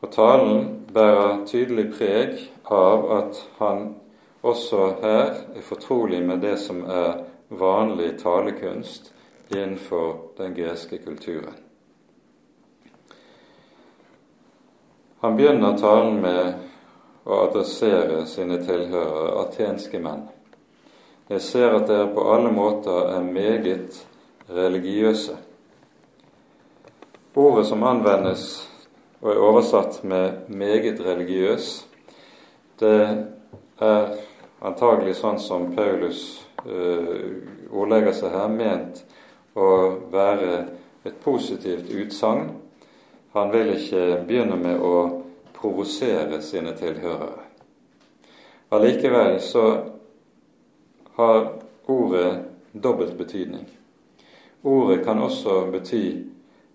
Og talen bærer tydelig preg av at han også her er fortrolig med det som er vanlig talekunst innenfor den greske kulturen. Han begynner talen med å adressere sine tilhørere, atenske menn. Jeg ser at dere på alle måter er meget religiøse. Ordet som anvendes og er oversatt med 'meget religiøs', det er antagelig sånn som Paulus uh, ordlegger seg her, ment å være et positivt utsagn. Han vil ikke begynne med å provosere sine tilhørere. Allikevel så har ordet dobbelt betydning. Ordet kan også bety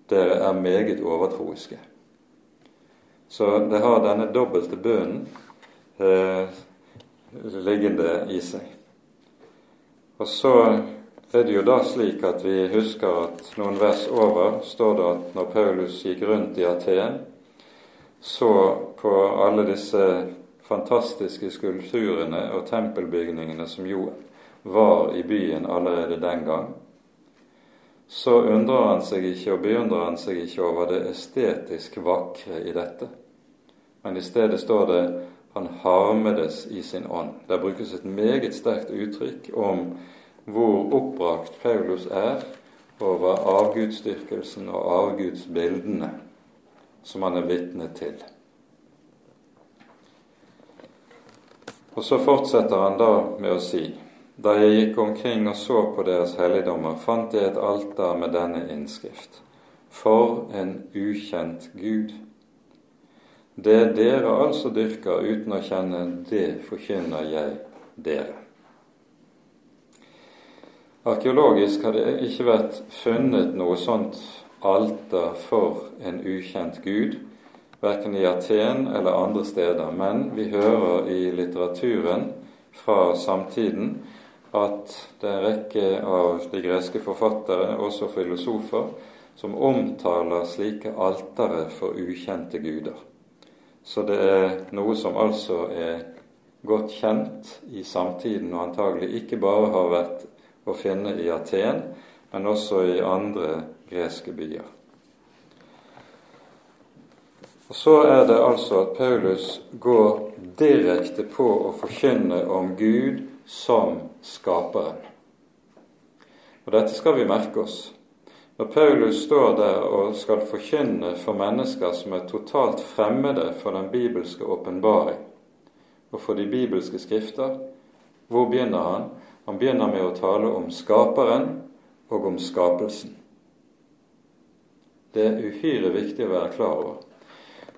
'dere er meget overtroiske'. Så det har denne dobbelte bønnen eh, liggende i seg. Og så er det jo da slik at vi husker at noen vers over står det at når Paulus gikk rundt i Aten, så på alle disse fantastiske skulpturene og tempelbygningene som jo var i byen allerede den gang, så undrer han seg ikke og beundrer han seg ikke over det estetisk vakre i dette. Men i stedet står det han harmedes i sin ånd. Der brukes et meget sterkt uttrykk om hvor oppbrakt Paulus er over avgudsdyrkelsen og avgudsbildene som han er vitne til. Og så fortsetter han da med å si da jeg gikk omkring og så på deres helligdommer, fant jeg et alter med denne innskrift. For en ukjent Gud. Det dere altså dyrker uten å kjenne, det forkynner jeg dere. Arkeologisk har det ikke vært funnet noe sånt alter for en ukjent gud, verken i Aten eller andre steder, men vi hører i litteraturen fra samtiden at det er en rekke av de greske forfattere, også filosofer, som omtaler slike altere for ukjente guder. Så det er noe som altså er godt kjent i samtiden, og antagelig ikke bare har vært å finne i Aten, men også i andre greske byer. Og Så er det altså at Paulus går direkte på å forkynne om Gud som skaperen. Og Dette skal vi merke oss. Når Paulus står der og skal forkynne for mennesker som er totalt fremmede for den bibelske åpenbaring og for de bibelske skrifter, hvor begynner han? Han begynner med å tale om skaperen og om skapelsen. Det er uhyre viktig å være klar over.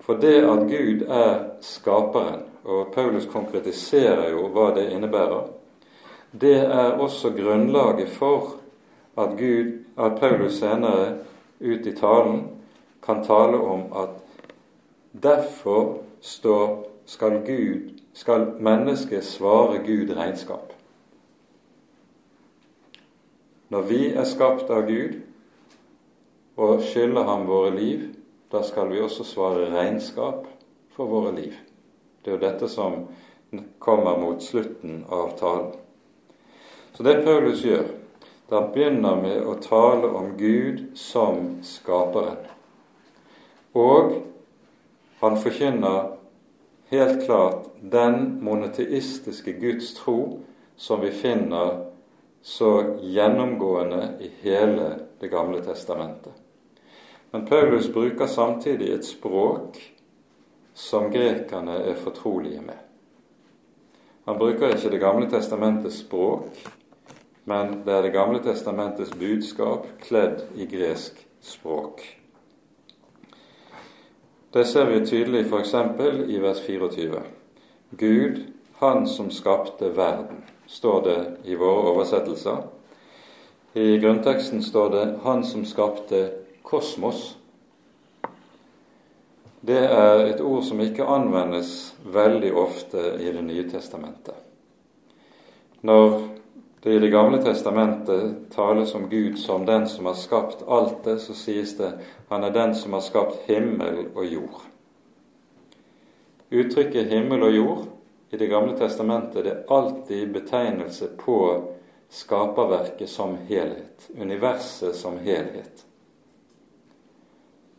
For det at Gud er skaperen, og Paulus konkretiserer jo hva det innebærer, det er også grunnlaget for at, Gud, at Paulus senere ut i talen kan tale om at derfor står, skal, Gud, skal mennesket svare Gud regnskap. Når vi er skapt av Gud og skylder ham våre liv, da skal vi også svare regnskap for våre liv. Det er jo dette som kommer mot slutten av talen. Så det Paulus gjør, da begynner med å tale om Gud som skaperen. Og han forkynner helt klart den monoteistiske Guds tro som vi finner så gjennomgående i hele Det gamle testamentet. Men Paulus bruker samtidig et språk som grekerne er fortrolige med. Han bruker ikke Det gamle testamentets språk, men det er Det gamle testamentets budskap kledd i gresk språk. Det ser vi tydelig f.eks. i vers 24. Gud, Han som skapte verden, står det i våre oversettelser. I grunnteksten står det 'Han som skapte kosmos'. Det er et ord som ikke anvendes veldig ofte i Det nye testamentet. Når det i Det gamle testamentet tales om Gud som den som har skapt alt det, så sies det han er den som har skapt himmel og jord. Uttrykket himmel og jord i Det gamle testamentet det er alltid betegnelse på skaperverket som helhet, universet som helhet.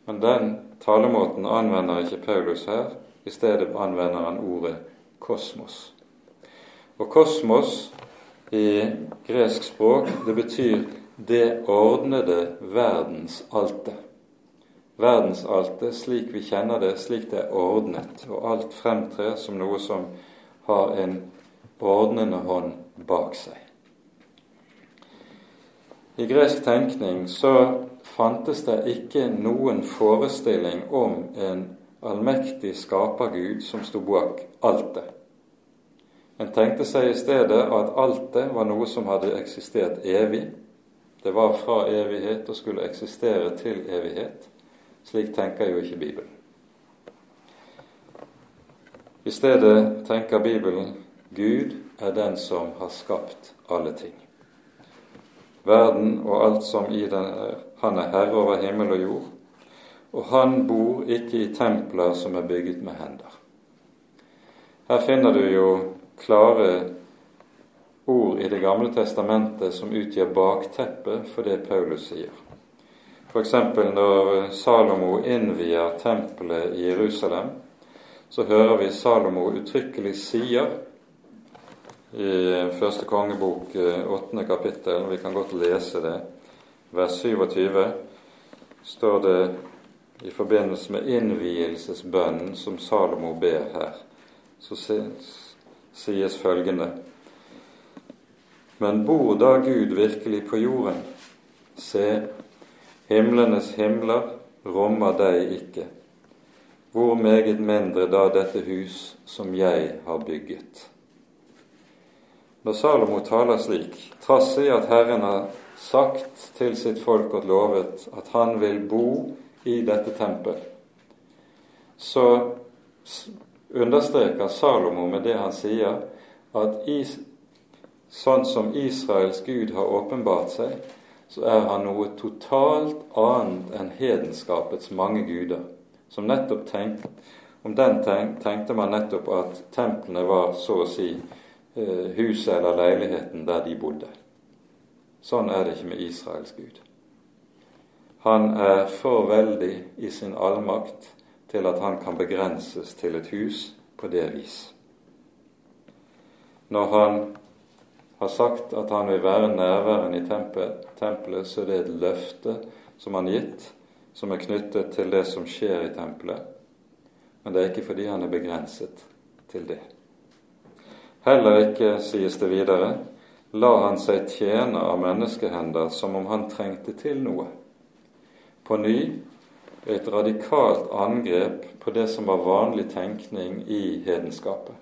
Men den talemåten anvender ikke Paulus her. I stedet anvender han ordet kosmos. Og kosmos i gresk språk, det betyr det ordnede verdensaltet. Verdensaltet slik vi kjenner det, slik det er ordnet, og alt fremtrer som noe som har en ordnende hånd bak seg. I gresk tenkning så fantes det ikke noen forestilling om en allmektig skapergud som sto bak altet. En tenkte seg i stedet at altet var noe som hadde eksistert evig. Det var fra evighet og skulle eksistere til evighet. Slik tenker jo ikke Bibelen. I stedet tenker Bibelen Gud er den som har skapt alle ting. Verden og alt som i den er. Han er herre over himmel og jord. Og han bor ikke i templer som er bygget med hender. Her finner du jo klare ord i Det gamle testamentet som utgjør bakteppet for det Paulus sier. F.eks. når Salomo innvier tempelet i Jerusalem, så hører vi Salomo uttrykkelig sier i første kongebok, eh, åttende kapittel, vi kan godt lese det, vers 27, står det i forbindelse med innvielsesbønnen som Salomo ber her, så sies følgende Men bor da Gud virkelig på jorden? Se, himlenes himler rommer deg ikke. Hvor meget mindre da dette hus som jeg har bygget. Når Salomo taler slik, trass i at Herren har sagt til sitt folk og lovet at han vil bo i dette tempel, så understreker Salomo med det han sier, at is, sånn som Israels Gud har åpenbart seg, så er han noe totalt annet enn hedenskapets mange guder. Som nettopp tenkt, Om den tenkte man nettopp at templene var så å si Eh, huset eller leiligheten der de bodde. Sånn er det ikke med Israels Gud. Han er for veldig i sin allmakt til at han kan begrenses til et hus på det vis. Når han har sagt at han vil være nærværende i tempelet, så er det et løfte som han gitt, som er knyttet til det som skjer i tempelet. Men det er ikke fordi han er begrenset til det. Heller ikke, sies det videre, la han seg tjene av menneskehender som om han trengte til noe. På ny et radikalt angrep på det som var vanlig tenkning i hedenskapet,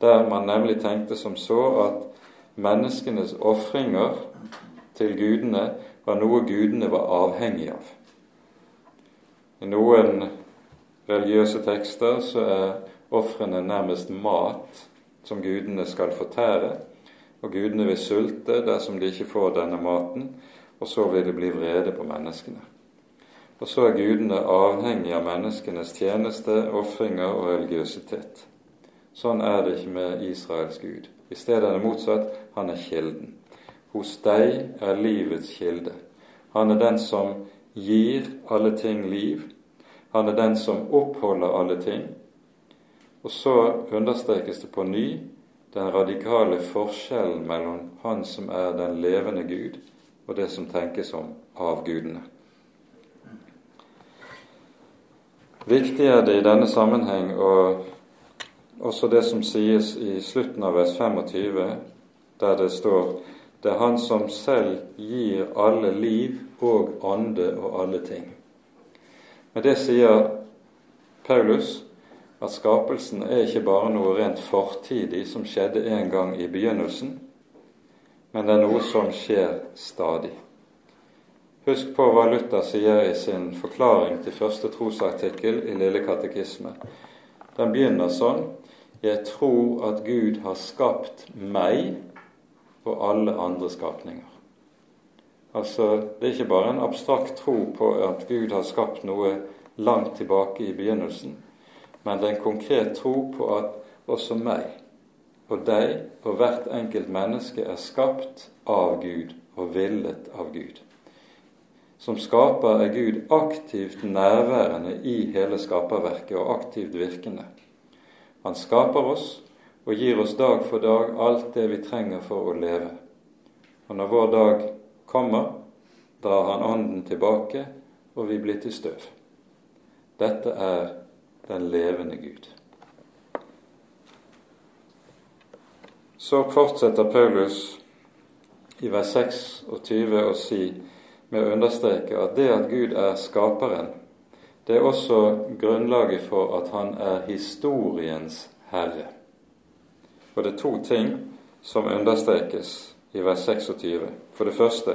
der man nemlig tenkte som så at menneskenes ofringer til gudene var noe gudene var avhengig av. I noen religiøse tekster så er ofrene nærmest mat som gudene skal fortære, og gudene vil sulte dersom de ikke får denne maten, og så vil de bli vrede på menneskene. Og så er gudene avhengig av menneskenes tjeneste, ofringer og religiøsitet. Sånn er det ikke med Israels Gud. I stedet er det motsatt. Han er kilden. Hos deg er livets kilde. Han er den som gir alle ting liv. Han er den som oppholder alle ting. Og så understrekes det på ny den radikale forskjellen mellom Han som er den levende Gud, og det som tenkes om avgudene. Viktig er det i denne sammenheng og også det som sies i slutten av vers 25, der det står det er Han som selv gir alle liv og ånde og alle ting. Med det sier Paulus at skapelsen er ikke bare noe rent fortidig som skjedde en gang i begynnelsen, men det er noe som skjer stadig. Husk på hva Luther sier i sin forklaring til første trosartikkel i Lille katekisme. Den begynner sånn Jeg tror at Gud har skapt meg og alle andre skapninger. Altså, Det er ikke bare en abstrakt tro på at Gud har skapt noe langt tilbake i begynnelsen, men det er en konkret tro på at også meg og deg og hvert enkelt menneske er skapt av Gud og villet av Gud. Som skaper er Gud aktivt nærværende i hele skaperverket og aktivt virkende. Han skaper oss og gir oss dag for dag alt det vi trenger for å leve. Og når vår dag kommer, drar han Ånden tilbake, og vi blir til støv. Dette er den levende Gud. Så fortsetter Paulus i vers 26 å si, med å understreke at det at Gud er skaperen, det er også grunnlaget for at han er historiens herre. Og det er to ting som understrekes i vers 26. For det første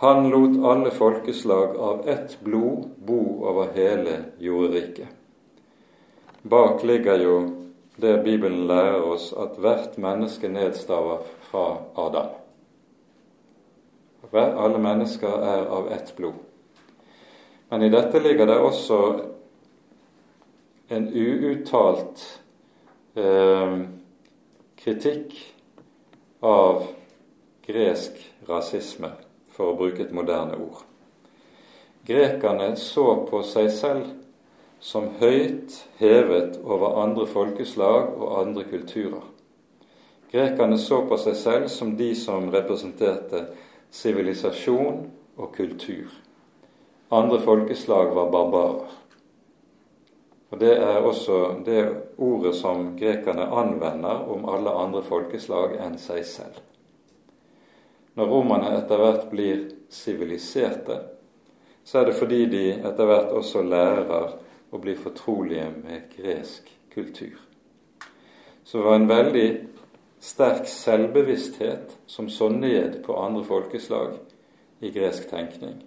han lot alle folkeslag av ett blod bo over hele jorderiket. Bak ligger jo det Bibelen lærer oss, at hvert menneske nedstaver fra Adam. Alle mennesker er av ett blod. Men i dette ligger det også en uuttalt eh, kritikk av gresk rasisme, for å bruke et moderne ord. Grekerne så på seg selv som høyt hevet over andre folkeslag og andre kulturer. Grekerne så på seg selv som de som representerte sivilisasjon og kultur. Andre folkeslag var barbarer. Og Det er også det ordet som grekerne anvender om alle andre folkeslag enn seg selv. Når romerne etter hvert blir siviliserte, så er det fordi de etter hvert også lærer å bli fortrolige med gresk kultur. Så det var en veldig sterk selvbevissthet som så ned på andre folkeslag i gresk tenkning.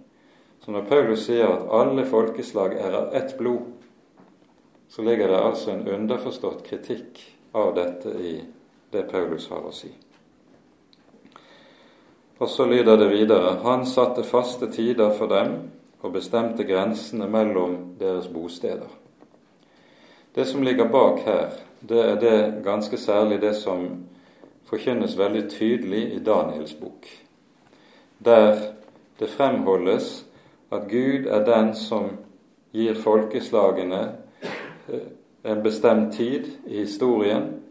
Så når Paulus sier at alle folkeslag er av ett blod, så ligger det altså en underforstått kritikk av dette i det Paulus har å si. Og så lyder det videre Han satte faste tider for dem og bestemte grensene mellom deres bosteder. Det som ligger bak her, det er det ganske særlig det som forkynnes veldig tydelig i Daniels bok, der det fremholdes at Gud er den som gir folkeslagene en bestemt tid i historien,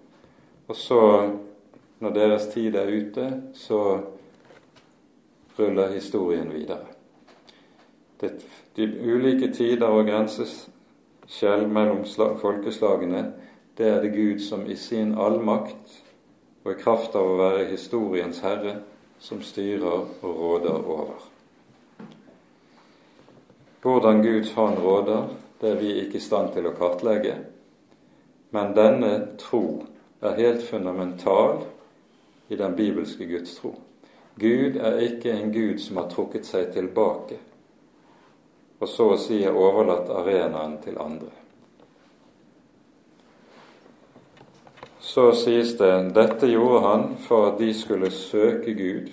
og så, når deres tid er ute, så ruller historien videre. Det, de ulike tider og grenseskjell mellom folkeslagene, det er det Gud som i sin allmakt og i kraft av å være historiens herre, som styrer og råder over. Hvordan Guds hånd råder, det er vi ikke i stand til å kartlegge, men denne tro er helt fundamental i den bibelske Guds tro. Gud er ikke en Gud som har trukket seg tilbake og så å si er overlatt arenaen til andre. Så sies det dette gjorde han for at de skulle søke Gud,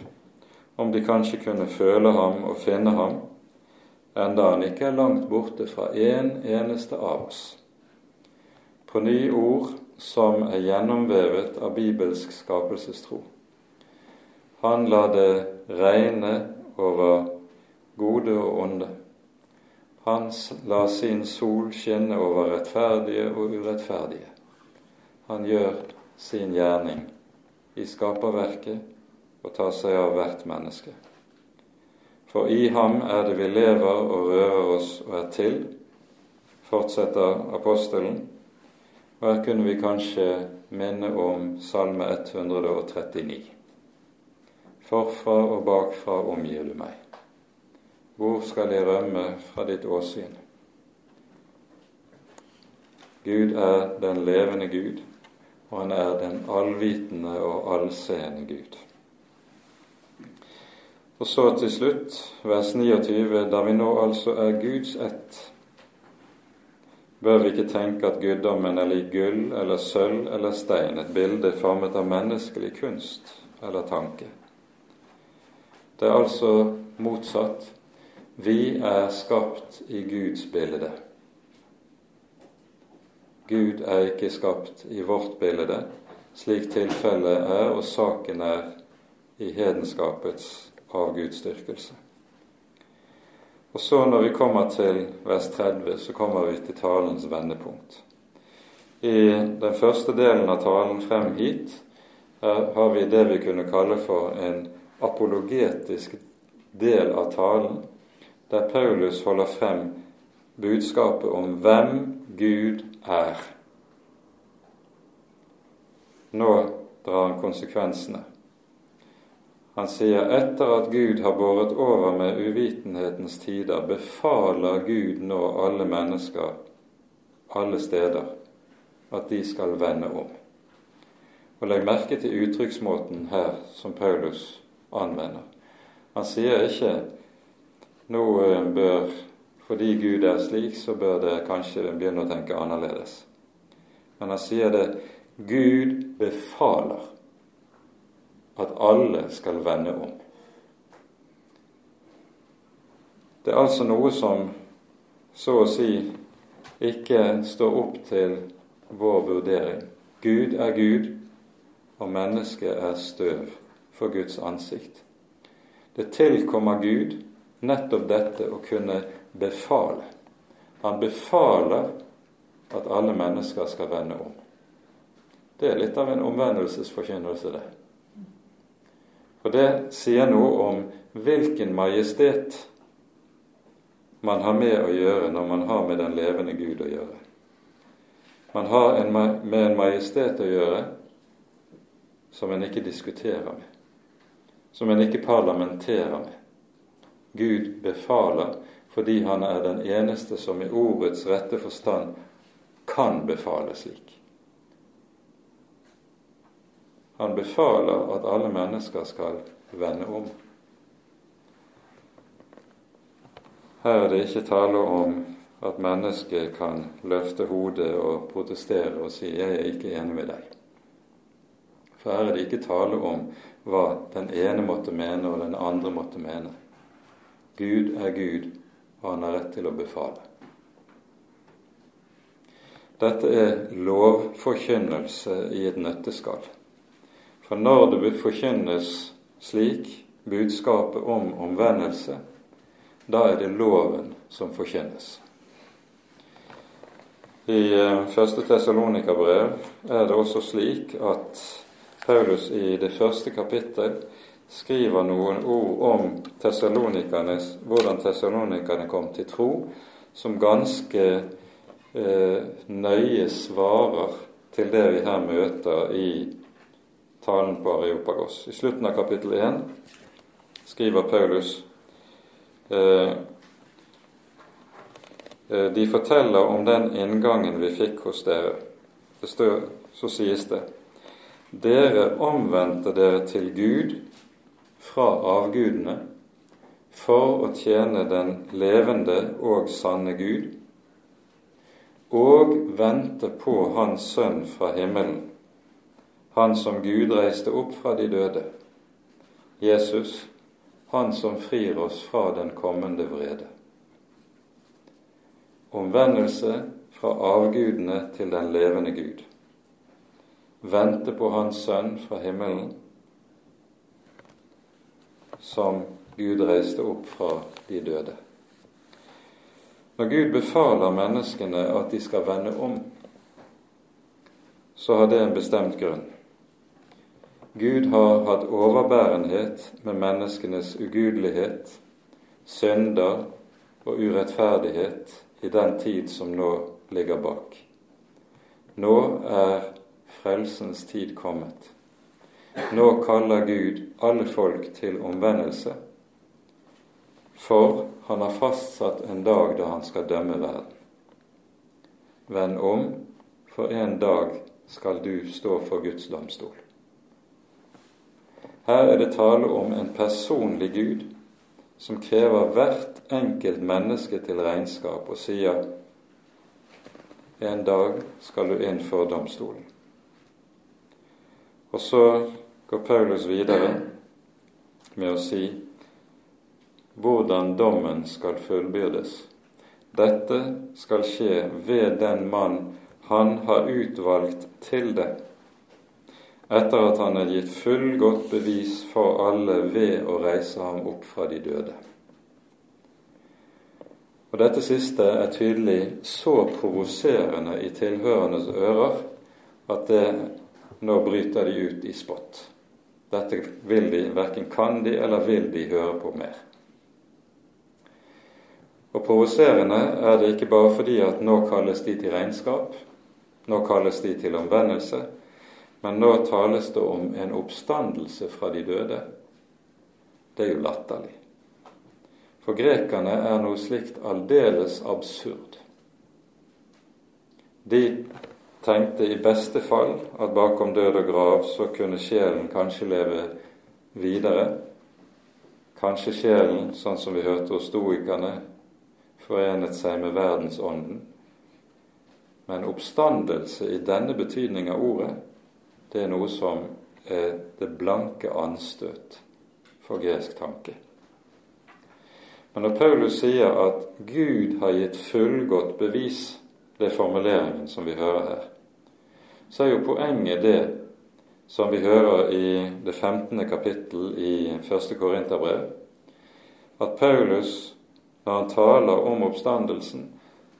om de kanskje kunne føle ham og finne ham, enda han ikke er langt borte fra en eneste av oss. På ny ord som er gjennomvevet av bibelsk skapelsestro. Han lar det regne over gode og onde. Han lar sin sol skinne over rettferdige og urettferdige. Han gjør sin gjerning i skaperverket og tar seg av hvert menneske. For i ham er det vi lever og rører oss og er til, fortsetter apostelen. Og her kunne vi kanskje minne om Salme 139. Forfra og bakfra omgir du meg. Hvor skal jeg rømme fra ditt åsyn? Gud er den levende Gud, og han er den allvitende og allseende Gud. Og så til slutt, vers 29, da vi nå altså er Guds ett, bør vi ikke tenke at guddommen er lik gull eller sølv eller stein, et bilde formet av menneskelig kunst eller tanke. Det er altså motsatt vi er skapt i Guds bilde. Gud er ikke skapt i vårt bilde, slik tilfellet er og saken er i hedenskapets avgudsdyrkelse. Og så når vi kommer til vers 30, så kommer vi til talens vendepunkt. I den første delen av talen frem hit har vi det vi kunne kalle for en apologetisk del av talen, der Paulus holder frem budskapet om hvem Gud er. Nå drar han konsekvensene. Han sier etter at Gud har båret over med uvitenhetens tider, befaler Gud nå alle mennesker alle steder at de skal vende om. Og Legg merke til uttrykksmåten her som Paulus anvender. Han sier ikke nå eh, bør fordi Gud er slik, så bør det kanskje begynne å tenke annerledes. Men han sier det Gud befaler at alle skal vende om. Det er altså noe som så å si ikke står opp til vår vurdering. Gud er Gud, og mennesket er støv for Guds ansikt. Det tilkommer Gud nettopp dette å kunne befale. Han befaler at alle mennesker skal vende om. Det er litt av en omvendelsesforkynnelse, det. For det sier noe om hvilken majestet man har med å gjøre når man har med den levende Gud å gjøre. Man har en, med en majestet å gjøre som en ikke diskuterer med, som en ikke parlamenterer med. Gud befaler fordi han er den eneste som i ordets rette forstand kan befale slik. Han befaler at alle mennesker skal vende om. Her er det ikke tale om at mennesket kan løfte hodet og protestere og si 'jeg er ikke enig med deg'. For her er det ikke tale om hva den ene måtte mene og den andre måtte mene. Gud er Gud, og han har rett til å befale. Dette er lovforkynnelse i et nøtteskall. For når det forkynnes slik, budskapet om omvendelse, da er det loven som forkynnes. I eh, første Tessalonika-brev er det også slik at Paulus i det første kapittel skriver noen ord om hvordan tessalonikerne kom til tro, som ganske eh, nøye svarer til det vi her møter i talen på Areopagos. I slutten av kapittel 1 skriver Paulus eh, eh, De forteller om den inngangen vi fikk hos dere. Det stør, så sies det dere omvendte dere til Gud fra avgudene for å tjene den levende og sanne Gud, og vente på Hans Sønn fra himmelen, Han som Gud reiste opp fra de døde, Jesus, Han som frir oss fra den kommende vrede. Omvendelse fra avgudene til den levende Gud vente på Hans Sønn fra himmelen, som Gud reiste opp fra de døde. Når Gud befaler menneskene at de skal vende om, så har det en bestemt grunn. Gud har hatt overbærenhet med menneskenes ugudelighet, synder og urettferdighet i den tid som nå ligger bak. Nå er frelsens tid kommet. Nå kaller Gud alle folk til omvendelse, for han har fastsatt en dag da han skal dømme verden. Vend om, for en dag skal du stå for Guds domstol. Her er det tale om en personlig Gud som krever hvert enkelt menneske til regnskap og sier en dag skal du inn for domstolen. Og så går Paulus videre med å si hvordan dommen skal fullbyrdes. Dette skal skje ved den mann han har utvalgt til det. Etter at han er gitt full godt bevis for alle ved å reise ham opp fra de døde. Og Dette siste er tydelig så provoserende i tilhørendes ører at det nå bryter de ut i spott. Dette vil de, verken kan de eller vil de høre på mer. Og provoserende er det ikke bare fordi at nå kalles de til regnskap, nå kalles de til omvendelse, men nå tales det om en oppstandelse fra de døde. Det er jo latterlig. For grekerne er noe slikt aldeles absurd. De tenkte i beste fall at bakom død og grav så kunne sjelen kanskje leve videre. Kanskje sjelen, sånn som vi hørte hos stoikerne, forenet seg med verdensånden. Men oppstandelse i denne betydning av ordet, det er noe som er det blanke anstøt for gresk tanke. Men når Paulus sier at Gud har gitt fullgodt bevis, det er formuleringen som vi hører her, så er jo poenget det som vi hører i det 15. kapittel i 1. Korinterbrev, at Paulus, når han taler om oppstandelsen,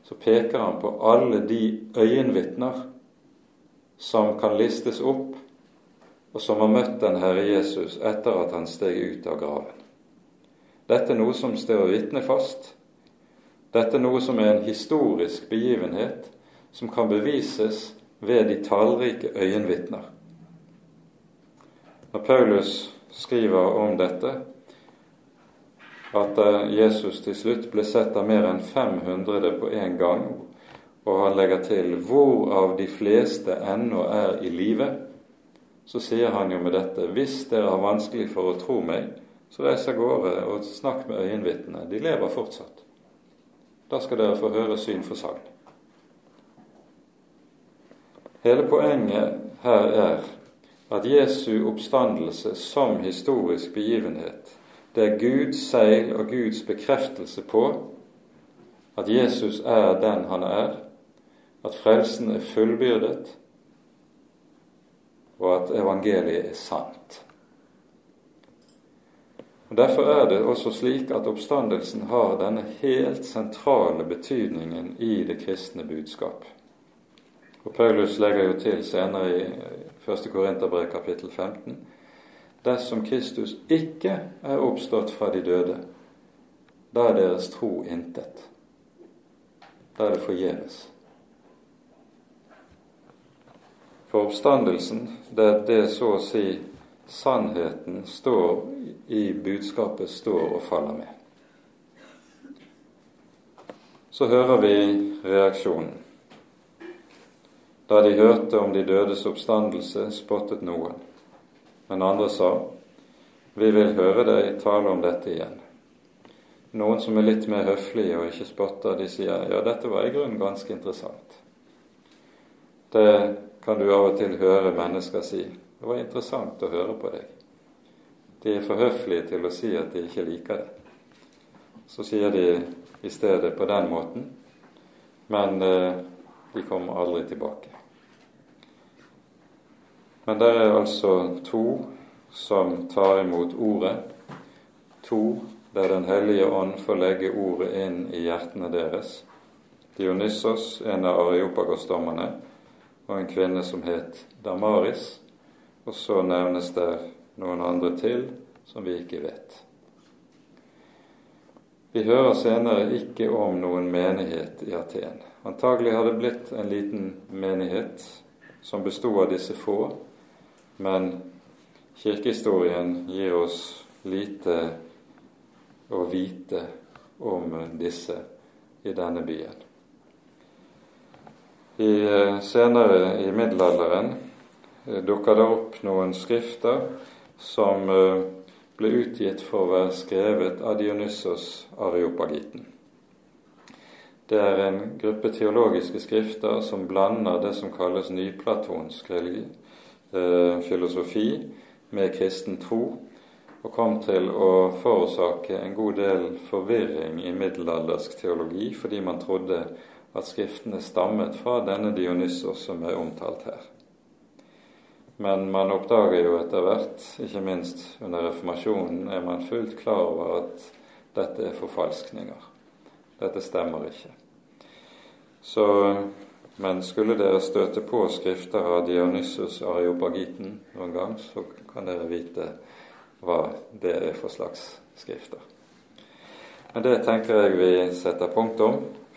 så peker han på alle de øyenvitner som kan listes opp, og som har møtt den Herre Jesus etter at han steg ut av graven. Dette er noe som står vitnefast. Dette er noe som er en historisk begivenhet som kan bevises ved de tallrike øyenvitner. Når Paulus skriver om dette, at Jesus til slutt ble sett av mer enn 500 på en gang, og han legger til 'hvorav de fleste ennå er i live', så sier han jo med dette 'hvis dere har vanskelig for å tro meg, så reis av gårde og snakk med øyenvitnene. De lever fortsatt. Da skal dere få høre syn for sagn. Hele poenget her er at Jesu oppstandelse som historisk begivenhet, det er Guds seil og Guds bekreftelse på at Jesus er den han er, at frelsen er fullbyrdet, og at evangeliet er sant. Og Derfor er det også slik at oppstandelsen har denne helt sentrale betydningen i det kristne budskap. Og Paulus legger jo til senere i 1. Korinterbrev kapittel 15 dersom Kristus ikke er oppstått fra de døde, da er deres tro intet. Da er det forgjeves. For oppstandelsen, det er det så å si sannheten står i budskapet står og faller med. Så hører vi reaksjonen. Da de hørte om de dødes oppstandelse, spottet noen. Men andre sa, Vi vil høre deg tale om dette igjen. Noen som er litt mer høflige og ikke spotter, de sier ja, dette var i grunnen ganske interessant. Det kan du av og til høre mennesker si. Det var interessant å høre på deg. De er for høflige til å si at de ikke liker det. Så sier de i stedet på den måten, men eh, de kommer aldri tilbake. Men det er altså to som tar imot ordet. To der Den hellige ånd får legge ordet inn i hjertene deres. Dionysos, en av Areopagos-dommerne, og en kvinne som het Damaris. Og så nevnes det noen andre til som vi ikke vet. Vi hører senere ikke om noen menighet i Aten. Antagelig har det blitt en liten menighet som bestod av disse få, men kirkehistorien gir oss lite å vite om disse i denne byen. I, eh, senere i middelalderen eh, dukker det opp noen skrifter som eh, ble utgitt for å være skrevet av Dionysos Areopagiten. Det er en gruppe teologiske skrifter som blander det som kalles nyplatonsk filosofi med kristen tro, og kom til å forårsake en god del forvirring i middelaldersk teologi fordi man trodde at Skriftene stammet fra denne Dionysos som er omtalt her. Men man oppdager jo etter hvert, ikke minst under reformasjonen, er man fullt klar over at dette er forfalskninger. Dette stemmer ikke. Så, men skulle dere støte på skrifter av Dionysus Areopagiten noen gang, så kan dere vite hva det er for slags skrifter. Men det tenker jeg vi setter punktum